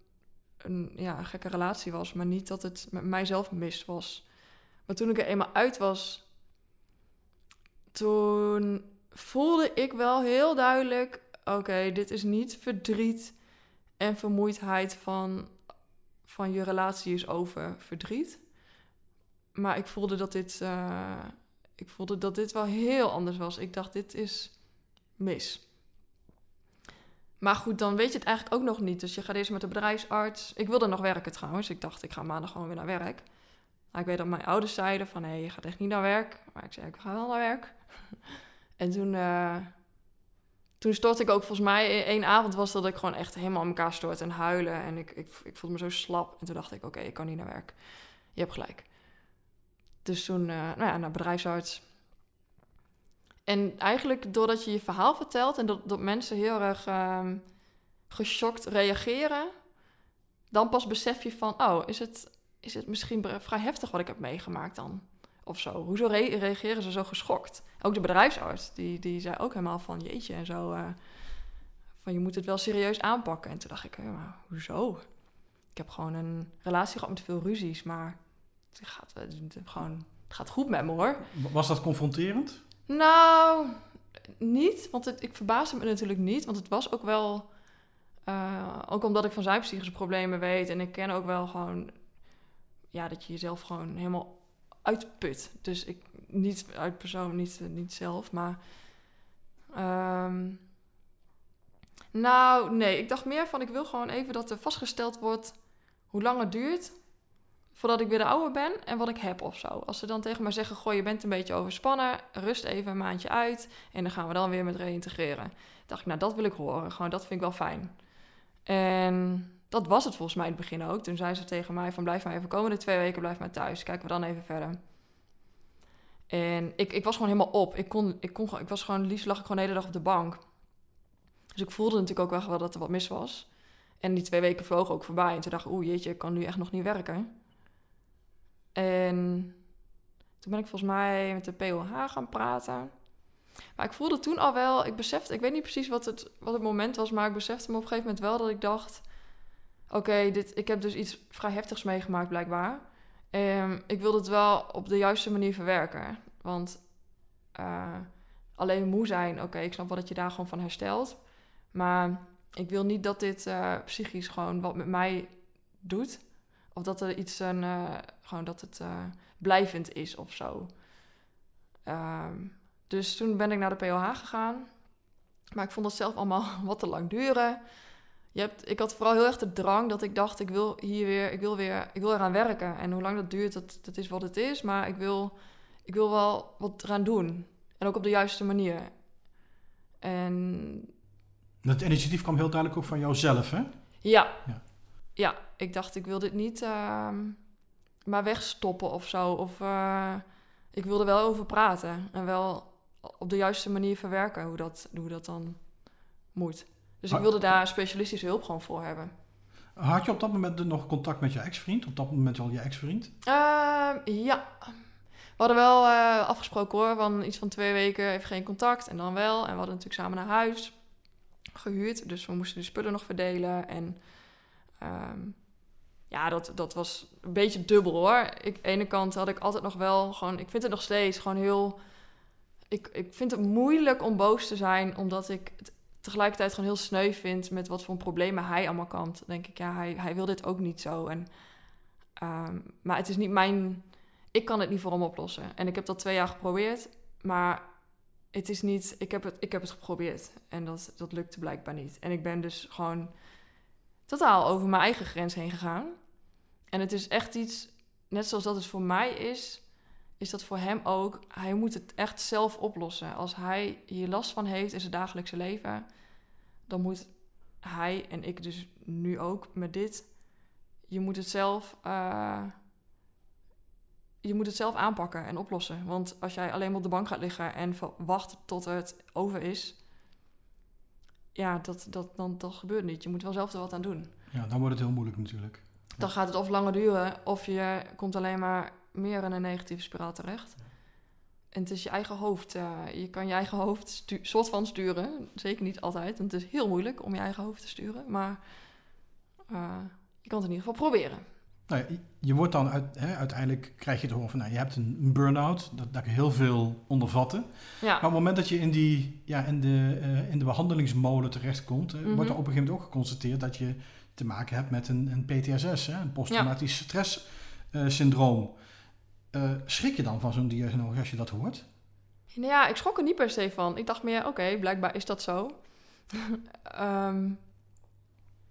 een, ja, een gekke relatie was, maar niet dat het met mijzelf mis was. Maar toen ik er eenmaal uit was, toen voelde ik wel heel duidelijk: oké, dit is niet verdriet en vermoeidheid van, van je relatie is over verdriet. Maar ik voelde dat dit, uh, ik voelde dat dit wel heel anders was. Ik dacht, dit is mis. Maar goed, dan weet je het eigenlijk ook nog niet. Dus je gaat eerst met de bedrijfsarts. Ik wilde nog werken trouwens. Ik dacht, ik ga maandag gewoon weer naar werk. Ik weet dat mijn ouders zeiden van, hé, je gaat echt niet naar werk. Maar ik zei, ik ga wel naar werk. (laughs) en toen, uh, toen stortte ik ook, volgens mij, één avond was dat ik gewoon echt helemaal in elkaar stort en huilen. En ik, ik, ik voelde me zo slap. En toen dacht ik, oké, ik kan niet naar werk. Je hebt gelijk. Dus toen, uh, nou ja, naar bedrijfsarts. En eigenlijk doordat je je verhaal vertelt en dat, dat mensen heel erg uh, geschokt reageren, dan pas besef je van, oh, is het, is het misschien vrij heftig wat ik heb meegemaakt dan? Of zo. Hoezo reageren ze zo geschokt? Ook de bedrijfsarts, die, die zei ook helemaal van, jeetje en zo, uh, van je moet het wel serieus aanpakken. En toen dacht ik, maar hoezo? Ik heb gewoon een relatie gehad met veel ruzies, maar het gaat, het, gewoon, het gaat goed met me hoor. Was dat confronterend? Nou, niet, want het, ik verbaasde me natuurlijk niet, want het was ook wel... Uh, ook omdat ik van zijn psychische problemen weet en ik ken ook wel gewoon ja, dat je jezelf gewoon helemaal uitput. Dus ik, niet uit persoon, niet, niet zelf, maar. Ehm, nou, nee, ik dacht meer van ik wil gewoon even dat er vastgesteld wordt hoe lang het duurt voordat ik weer de oude ben en wat ik heb of zo. Als ze dan tegen mij zeggen, goh, je bent een beetje overspannen, rust even een maandje uit en dan gaan we dan weer met reïntegreren. Dacht ik, nou, dat wil ik horen. Gewoon, dat vind ik wel fijn. En dat was het volgens mij in het begin ook. Toen zei ze tegen mij van blijf maar even komende twee weken, blijf maar thuis. Kijken we dan even verder. En ik, ik was gewoon helemaal op. Ik, kon, ik, kon, ik was gewoon, liefst lag ik gewoon de hele dag op de bank. Dus ik voelde natuurlijk ook wel dat er wat mis was. En die twee weken vlogen ook voorbij. En toen dacht ik, oeh jeetje, ik kan nu echt nog niet werken. En toen ben ik volgens mij met de POH gaan praten. Maar ik voelde toen al wel, ik besefte, ik weet niet precies wat het, wat het moment was, maar ik besefte me op een gegeven moment wel dat ik dacht: oké, dit, ik heb dus iets vrij heftigs meegemaakt blijkbaar. En ik wil het wel op de juiste manier verwerken. Want uh, alleen moe zijn, oké, ik snap wel dat je daar gewoon van herstelt. Maar ik wil niet dat dit uh, psychisch gewoon wat met mij doet. Of dat er iets, een, uh, gewoon dat het blijvend is of zo. Um, dus toen ben ik naar de POH gegaan. Maar ik vond dat zelf allemaal (laughs) wat te lang duren. Je hebt, ik had vooral heel erg de drang dat ik dacht, ik wil hier weer, ik wil weer, ik wil eraan werken. En hoe lang dat duurt, dat, dat is wat het is. Maar ik wil, ik wil wel wat eraan doen. En ook op de juiste manier. En... Dat initiatief kwam heel duidelijk ook van jouzelf, hè? Ja. Ja, ja ik dacht, ik wil dit niet uh, maar wegstoppen of zo. Of uh, ik wilde wel over praten. En wel op de juiste manier verwerken hoe dat, hoe dat dan moet. Dus ik wilde daar specialistische hulp gewoon voor hebben. Had je op dat moment nog contact met je ex-vriend? Op dat moment al je ex-vriend? Uh, ja. We hadden wel uh, afgesproken hoor, van iets van twee weken even geen contact en dan wel. En we hadden natuurlijk samen naar huis gehuurd, dus we moesten de spullen nog verdelen. En um, ja, dat, dat was een beetje dubbel hoor. Ik, aan de ene kant had ik altijd nog wel gewoon, ik vind het nog steeds gewoon heel ik, ik vind het moeilijk om boos te zijn, omdat ik het tegelijkertijd gewoon heel sneu vind met wat voor problemen hij allemaal. Dan denk ik, ja, hij, hij wil dit ook niet zo. En, um, maar het is niet mijn. Ik kan het niet voor hem oplossen. En ik heb dat twee jaar geprobeerd, maar het is niet. Ik heb het, ik heb het geprobeerd en dat, dat lukte blijkbaar niet. En ik ben dus gewoon totaal over mijn eigen grens heen gegaan. En het is echt iets, net zoals dat het voor mij is, is dat voor hem ook, hij moet het echt zelf oplossen. Als hij hier last van heeft in zijn dagelijkse leven, dan moet hij en ik dus nu ook met dit, je moet het zelf, uh, je moet het zelf aanpakken en oplossen. Want als jij alleen maar op de bank gaat liggen en wacht tot het over is, ja, dat, dat, dan, dat gebeurt niet. Je moet wel zelf er wat aan doen. Ja, dan wordt het heel moeilijk natuurlijk. Dan gaat het of langer duren, of je komt alleen maar meer in een negatieve spiraal terecht. En het is je eigen hoofd. Uh, je kan je eigen hoofd soort van sturen. Zeker niet altijd, want het is heel moeilijk om je eigen hoofd te sturen. Maar uh, je kan het in ieder geval proberen. Nou je wordt dan uit, hè, uiteindelijk krijg je te horen van nou, je hebt een burn-out, dat, dat kan heel veel ondervatten. Ja. Maar op het moment dat je in, die, ja, in, de, uh, in de behandelingsmolen terechtkomt, mm -hmm. wordt er op een gegeven moment ook geconstateerd dat je te maken hebt met een, een PTSS, hè, een posttraumatisch ja. stress syndroom. Uh, schrik je dan van zo'n diagnose als je dat hoort? Nou ja, ik schrok er niet per se van. Ik dacht meer, oké, blijkbaar is dat zo. um, (laughs)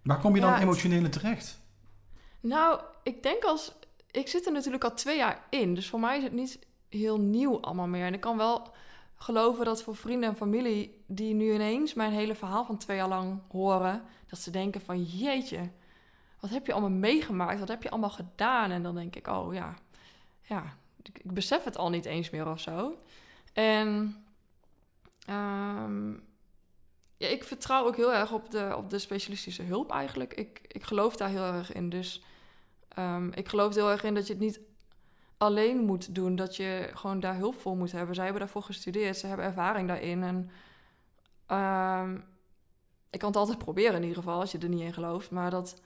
Waar kom je dan emotioneel terecht? Nou, ik denk als... Ik zit er natuurlijk al twee jaar in. Dus voor mij is het niet heel nieuw allemaal meer. En ik kan wel geloven dat voor vrienden en familie... die nu ineens mijn hele verhaal van twee jaar lang horen... dat ze denken van, jeetje... wat heb je allemaal meegemaakt? Wat heb je allemaal gedaan? En dan denk ik, oh ja, ja, ik, besef het al niet eens meer of zo. En um, ja, ik vertrouw ook heel erg op de, op de specialistische hulp eigenlijk. Ik, ik geloof daar heel erg in. Dus um, ik geloof heel erg in dat je het niet alleen moet doen. Dat je gewoon daar hulp voor moet hebben. Zij hebben daarvoor gestudeerd. Ze hebben ervaring daarin. En um, ik kan het altijd proberen in ieder geval, als je er niet in gelooft. Maar dat,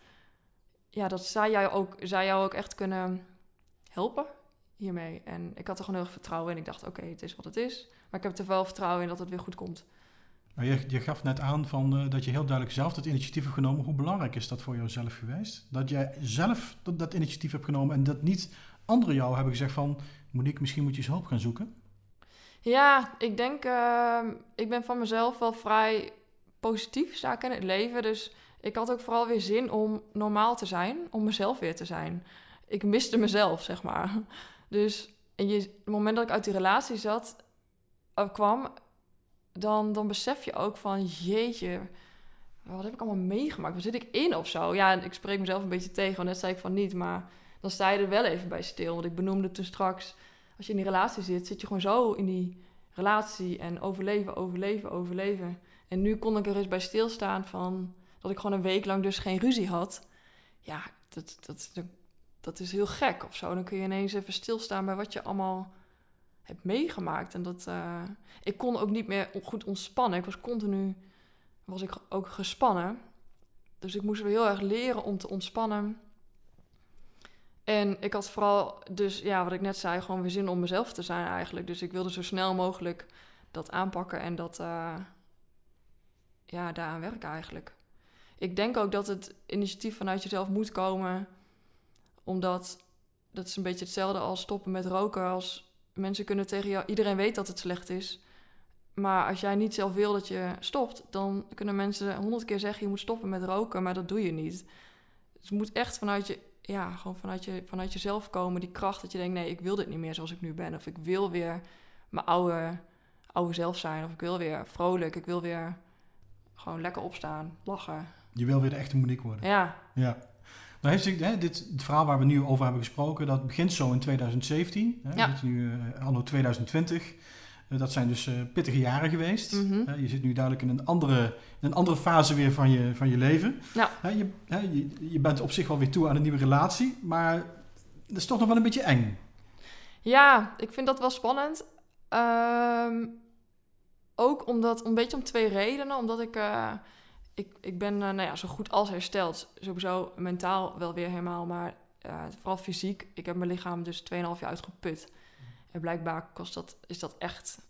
ja, dat zij jou ook, zij jou ook echt kunnen helpen hiermee. En ik had er gewoon heel erg vertrouwen in. Ik dacht, oké, het is wat het is. Maar ik heb er wel vertrouwen in dat het weer goed komt. Je, je gaf net aan van, uh, dat je heel duidelijk zelf dat initiatief hebt genomen. Hoe belangrijk is dat voor jouzelf geweest? Dat jij zelf dat, dat initiatief hebt genomen en dat niet anderen jou hebben gezegd van... Monique, misschien moet je eens hulp gaan zoeken? Ja, ik denk... Uh, ik ben van mezelf wel vrij positief, sta ik in het leven. Dus ik had ook vooral weer zin om normaal te zijn. Om mezelf weer te zijn. Ik miste mezelf, zeg maar. Dus en je, het moment dat ik uit die relatie zat, uh, kwam, dan, dan besef je ook van, jeetje, wat heb ik allemaal meegemaakt? Waar zit ik in of zo? Ja, ik spreek mezelf een beetje tegen, want net zei ik van niet, maar dan sta je er wel even bij stil. Want ik benoemde toen straks, als je in die relatie zit, zit je gewoon zo in die relatie en overleven, overleven, overleven. En nu kon ik er eens bij stilstaan van dat ik gewoon een week lang dus geen ruzie had. Ja, dat, dat, dat, dat is heel gek of zo. Dan kun je ineens even stilstaan bij wat je allemaal hebt meegemaakt. En dat, eh, ik kon ook niet meer goed ontspannen. Ik was continu, was ik ook gespannen. Dus ik moest weer heel erg leren om te ontspannen. En ik had vooral, dus ja, wat ik net zei, gewoon weer zin om mezelf te zijn eigenlijk. Dus ik wilde zo snel mogelijk dat aanpakken en dat, uh, ja, daaraan werken eigenlijk. Ik denk ook dat het initiatief vanuit jezelf moet komen, omdat dat is een beetje hetzelfde als stoppen met roken. Als mensen kunnen tegen jou, iedereen weet dat het slecht is. Maar als jij niet zelf wil dat je stopt, dan kunnen mensen honderd keer zeggen je moet stoppen met roken, maar dat doe je niet. Dus het moet echt vanuit je, ja, gewoon vanuit, je, vanuit jezelf komen, die kracht dat je denkt, nee, ik wil dit niet meer zoals ik nu ben. Of ik wil weer mijn oude, oude zelf zijn. Of ik wil weer vrolijk, ik wil weer gewoon lekker opstaan, lachen. Je wil weer de echte Monique worden. Ja. Ja. Nou heeft zich, hè, dit het verhaal waar we nu over hebben gesproken, dat begint zo in 2017. Hè, Ja. We zitten nu uh, anno 2020. Uh, dat zijn dus uh, pittige jaren geweest. Mhm. je zit nu duidelijk in een andere, in een andere fase weer van je, van je leven. Ja. je, je, je bent op zich wel weer toe aan een nieuwe relatie, maar dat is toch nog wel een beetje eng. Ja, ik vind dat wel spannend. Ehm, ook omdat, een beetje om twee redenen. Omdat ik, uh, ik, ik ben uh, nou ja, zo goed als hersteld. Sowieso mentaal wel weer helemaal, maar uh, vooral fysiek. Ik heb mijn lichaam dus 2,5 jaar uitgeput. En blijkbaar kost dat, is dat echt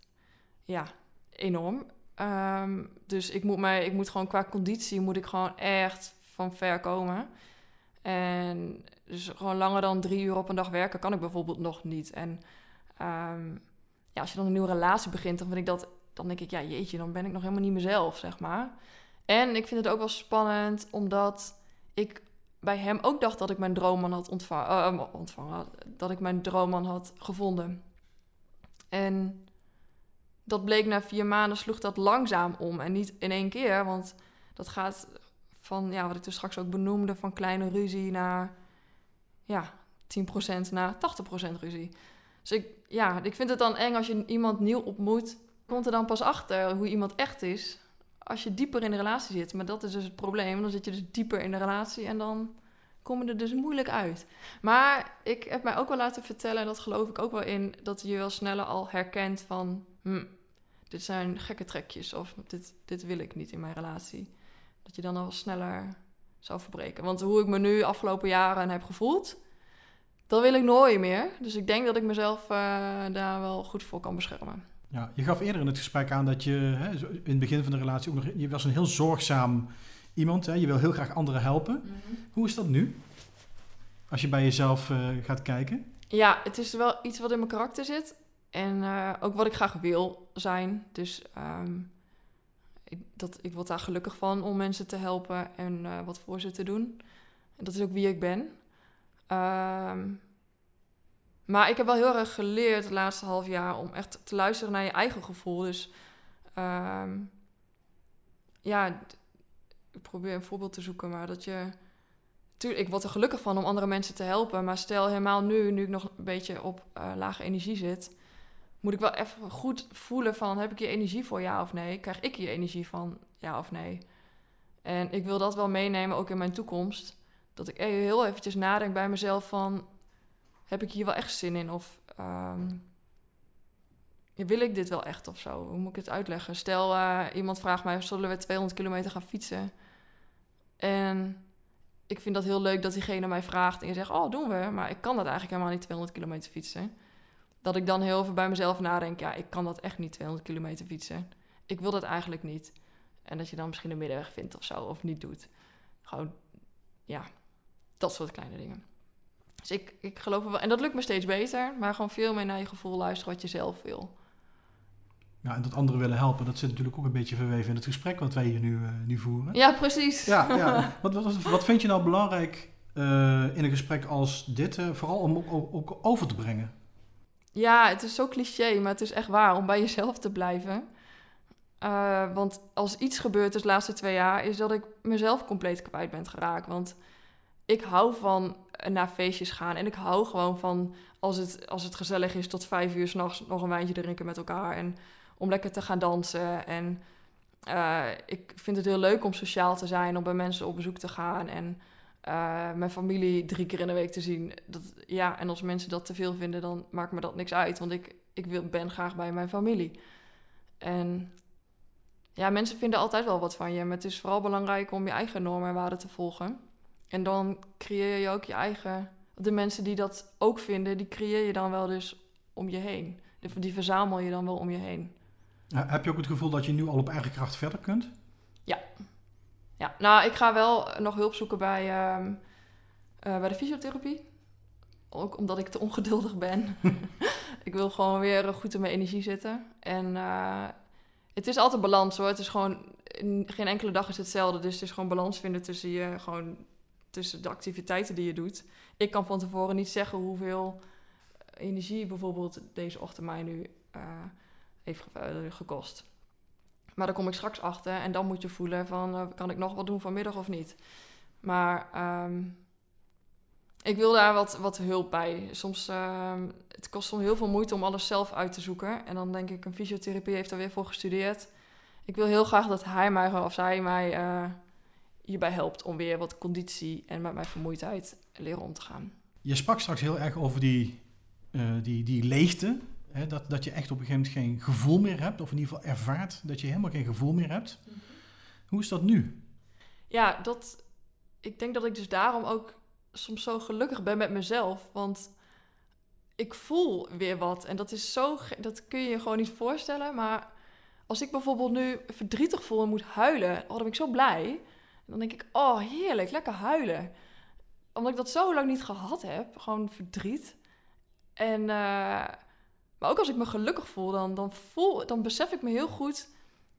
ja, enorm. Um, dus ik moet, mij, ik moet gewoon qua conditie moet ik gewoon echt van ver komen. En dus gewoon langer dan drie uur op een dag werken kan ik bijvoorbeeld nog niet. En um, ja, als je dan een nieuwe relatie begint, dan vind ik dat, dan denk ik, ja, jeetje, dan ben ik nog helemaal niet mezelf, zeg maar. En ik vind het ook wel spannend, omdat ik bij hem ook dacht dat ik mijn droomman had ontvangen, uh, ontvangen dat ik mijn droomman had gevonden. En dat bleek na vier maanden sloeg dat langzaam om en niet in één keer, want dat gaat van, ja, wat ik dus straks ook benoemde, van kleine ruzie naar, ja, 10% naar 80% ruzie. Dus ik, ja, ik vind het dan eng als je iemand nieuw ontmoet, komt er dan pas achter hoe iemand echt is als je dieper in de relatie zit. Maar dat is dus het probleem. Dan zit je dus dieper in de relatie en dan kom je er dus moeilijk uit. Maar ik heb mij ook wel laten vertellen, en dat geloof ik ook wel in, dat je wel sneller al herkent van, hm, dit zijn gekke trekjes of dit, dit wil ik niet in mijn relatie. Dat je dan al sneller zou verbreken. Want hoe ik me nu afgelopen jaren heb gevoeld, dat wil ik nooit meer. Dus ik denk dat ik mezelf uh, daar wel goed voor kan beschermen. Ja, je gaf eerder in het gesprek aan dat je hè, in het begin van de relatie ook nog, je was een heel zorgzaam iemand. Hè? Je wil heel graag anderen helpen. Mm -hmm. Hoe is dat nu? Als je bij jezelf uh, gaat kijken? Ja, het is wel iets wat in mijn karakter zit. En uh, ook wat ik graag wil zijn. Dus um, ik, dat, ik word daar gelukkig van om mensen te helpen en uh, wat voor ze te doen. En dat is ook wie ik ben. Um, maar ik heb wel heel erg geleerd het laatste half jaar om echt te luisteren naar je eigen gevoel. Dus um, ja, ik probeer een voorbeeld te zoeken, maar dat je. Tuurlijk, ik word er gelukkig van om andere mensen te helpen. Maar stel helemaal nu, nu ik nog een beetje op uh, lage energie zit, moet ik wel even goed voelen van heb ik hier energie voor ja of nee? Krijg ik hier energie van ja of nee? En ik wil dat wel meenemen ook in mijn toekomst. Dat ik heel eventjes nadenk bij mezelf van heb ik hier wel echt zin in? Of um, wil ik dit wel echt of zo? Hoe moet ik het uitleggen? Stel, uh, iemand vraagt mij, zullen we 200 kilometer gaan fietsen? En ik vind dat heel leuk dat diegene mij vraagt en je zegt, oh, doen we. Maar ik kan dat eigenlijk helemaal niet 200 kilometer fietsen. Dat ik dan heel veel bij mezelf nadenk, ja, ik kan dat echt niet 200 kilometer fietsen. Ik wil dat eigenlijk niet. En dat je dan misschien een middenweg vindt of zo, of niet doet. Gewoon, ja, dat soort kleine dingen. Dus ik, ik geloof wel. En dat lukt me steeds beter. Maar gewoon veel meer naar je gevoel luisteren wat je zelf wil. Ja, en dat anderen willen helpen, dat zit natuurlijk ook een beetje verweven in het gesprek wat wij hier nu, uh, nu voeren. Ja, precies. Ja, ja. (laughs) Wat, wat, wat vind je nou belangrijk uh, in een gesprek als dit, uh, vooral om ook, ook, over te brengen? Ja, het is zo cliché, maar het is echt waar om bij jezelf te blijven. Want als iets gebeurt de laatste twee jaar, is dat ik mezelf compleet kwijt ben geraakt. Want ik hou van naar feestjes gaan. En ik hou gewoon van als het, als het gezellig is tot vijf uur s'nachts nog een wijntje drinken met elkaar. En om lekker te gaan dansen. En eh, ik vind het heel leuk om sociaal te zijn, om bij mensen op bezoek te gaan en eh, mijn familie drie keer in de week te zien. Dat, ja, en als mensen dat te veel vinden, dan maakt me dat niks uit, want ik, ik wil, ben graag bij mijn familie. En ja, mensen vinden altijd wel wat van je, maar het is vooral belangrijk om je eigen normen en waarden te volgen. En dan creëer je ook je eigen. De mensen die dat ook vinden, die creëer je dan wel dus om je heen. Die verzamel je dan wel om je heen. Heb je ook het gevoel dat je nu al op eigen kracht verder kunt? Ja. Ja, nou, ik ga wel nog hulp zoeken bij, ehm, eh, bij de fysiotherapie. Ook omdat ik te ongeduldig ben. (laughs) (laughs) ik wil gewoon weer goed in mijn energie zitten. En uh, het is altijd balans hoor. Het is gewoon, geen enkele dag is hetzelfde. Dus het is gewoon balans vinden tussen je, gewoon tussen de activiteiten die je doet. Ik kan van tevoren niet zeggen hoeveel energie bijvoorbeeld deze ochtend mij nu uh, heeft gekost. Maar daar kom ik straks achter en dan moet je voelen van uh, kan ik nog wat doen vanmiddag of niet. Maar um, ik wil daar wat, wat hulp bij. Soms uh, het kost heel veel moeite om alles zelf uit te zoeken. En dan denk ik, een fysiotherapie heeft daar weer voor gestudeerd. Ik wil heel graag dat hij mij of zij mij hierbij helpt om weer wat conditie en met mijn vermoeidheid leren om te gaan. Je sprak straks heel erg over die, uh, die, die leegte. Hè, dat, dat je echt op een gegeven moment geen gevoel meer hebt. Of in ieder geval ervaart dat je helemaal geen gevoel meer hebt. Mm -hmm. Hoe is dat nu? Ja, dat, ik denk dat ik dus daarom ook soms zo gelukkig ben met mezelf. Want ik voel weer wat. En dat is zo. Dat kun je je gewoon niet voorstellen. Maar als ik bijvoorbeeld nu verdrietig voel en moet huilen, oh, dan ben ik zo blij. Dan denk ik, oh heerlijk, lekker huilen. Omdat ik dat zo lang niet gehad heb. Gewoon verdriet. En, uh, maar ook als ik me gelukkig voel, dan, dan, voel, dan besef ik me heel goed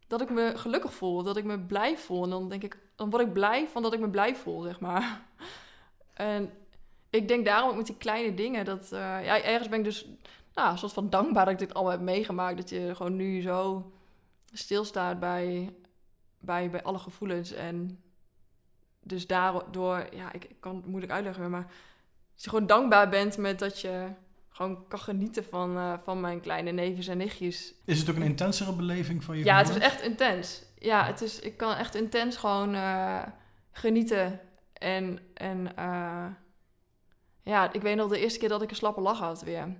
dat ik me gelukkig voel. Dat ik me blij voel. En dan denk ik, dan word ik blij van dat ik me blij voel, zeg maar. (laughs) En ik denk daarom ook met die kleine dingen, dat uh, ja, ergens ben ik dus nou, een soort van dankbaar dat ik dit allemaal heb meegemaakt. Dat je gewoon nu zo stilstaat bij, bij, bij alle gevoelens. En dus daardoor, ja, ik, ik kan het moeilijk uitleggen, maar als je gewoon dankbaar bent met dat je gewoon kan genieten van, uh, van mijn kleine neefjes en nichtjes. Is het ook een intensere beleving van je Ja, het is echt intens. Ja, het is, ik kan echt intens gewoon uh, genieten en, en uh, ja, ik weet nog de eerste keer dat ik een slappe lach had weer.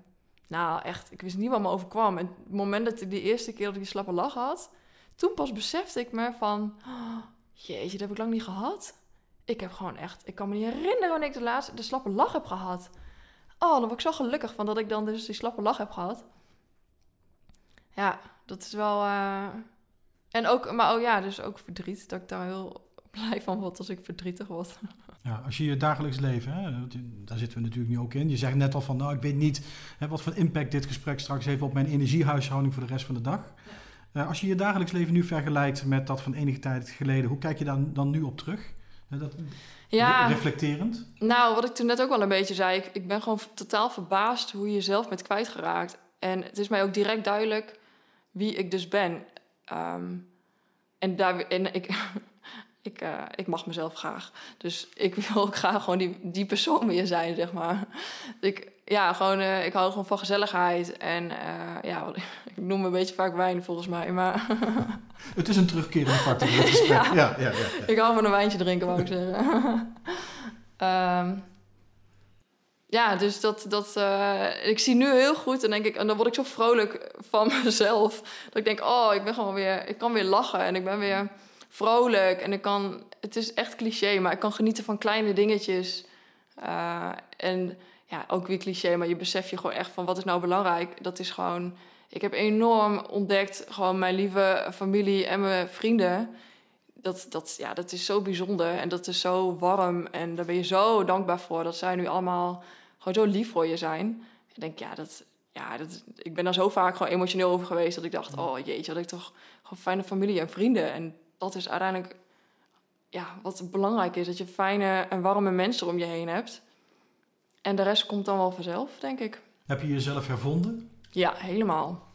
Nou, echt, ik wist niet wat me overkwam. En het moment dat ik de eerste keer dat ik die slappe lach had, toen pas besefte ik me van, oh, jeetje, dat heb ik lang niet gehad. Ik heb gewoon echt, ik kan me niet herinneren wanneer ik de laatste, de slappe lach heb gehad. Oh, dan word ik zo gelukkig van dat ik dan dus die slappe lach heb gehad. Ja, dat is wel. Uh... En ook, maar oh ja, dus ook verdriet. Dat ik daar heel (laughs) blij van word als ik verdrietig word. (laughs) Ja, als je je dagelijks leven, hè, daar zitten we natuurlijk nu ook in. Je zegt net al van, nou, ik weet niet hè, wat voor impact dit gesprek straks heeft op mijn energiehuishouding voor de rest van de dag. Ja. Uh, als je je dagelijks leven nu vergelijkt met dat van enige tijd geleden, hoe kijk je daar dan nu op terug? Dat, ja, reflecterend? Nou, wat ik toen net ook wel een beetje zei, ik, ik ben gewoon totaal verbaasd hoe je jezelf bent kwijtgeraakt. En het is mij ook direct duidelijk wie ik dus ben. Um, en, daar, en ik, (laughs) ik, uh, ik mag mezelf graag. Dus ik wil ook graag gewoon die, die persoon weer zijn, zeg maar. Ik, ja, gewoon, uh, ik hou gewoon van gezelligheid. En uh, ja, (laughs) ik noem me een beetje vaak wijn volgens mij. Maar (laughs) het is een terugkerende factor in het gesprek. ja. Ja, ja, ja, Ik hou van een wijntje drinken, wou ik zeggen. um, (laughs) ja, dus dat, dat ik zie nu heel goed en denk ik, en dan word ik zo vrolijk van mezelf. Dat ik denk, oh, ik ben gewoon weer, ik kan weer lachen en ik ben weer vrolijk. En ik kan, het is echt cliché, maar ik kan genieten van kleine dingetjes. En ja, ook weer cliché, maar je beseft je gewoon echt van wat is nou belangrijk. Dat is gewoon, ik heb enorm ontdekt, gewoon mijn lieve familie en mijn vrienden. Dat, dat, ja, dat is zo bijzonder en dat is zo warm. En daar ben je zo dankbaar voor dat zij nu allemaal gewoon zo lief voor je zijn. Ik denk, ja, dat, ja, dat, ik ben daar zo vaak gewoon emotioneel over geweest dat ik dacht, oh jeetje, had ik toch gewoon fijne familie en vrienden. En dat is uiteindelijk ja, wat belangrijk is. Dat je fijne en warme mensen om je heen hebt. En de rest komt dan wel vanzelf, denk ik. Heb je jezelf hervonden? Ja, helemaal.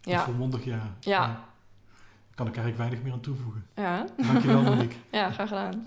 Ja. Volmondig ja. ja. ja. Kan ik eigenlijk weinig meer aan toevoegen. Ja. Dankjewel, Monique. (laughs) ja, graag gedaan.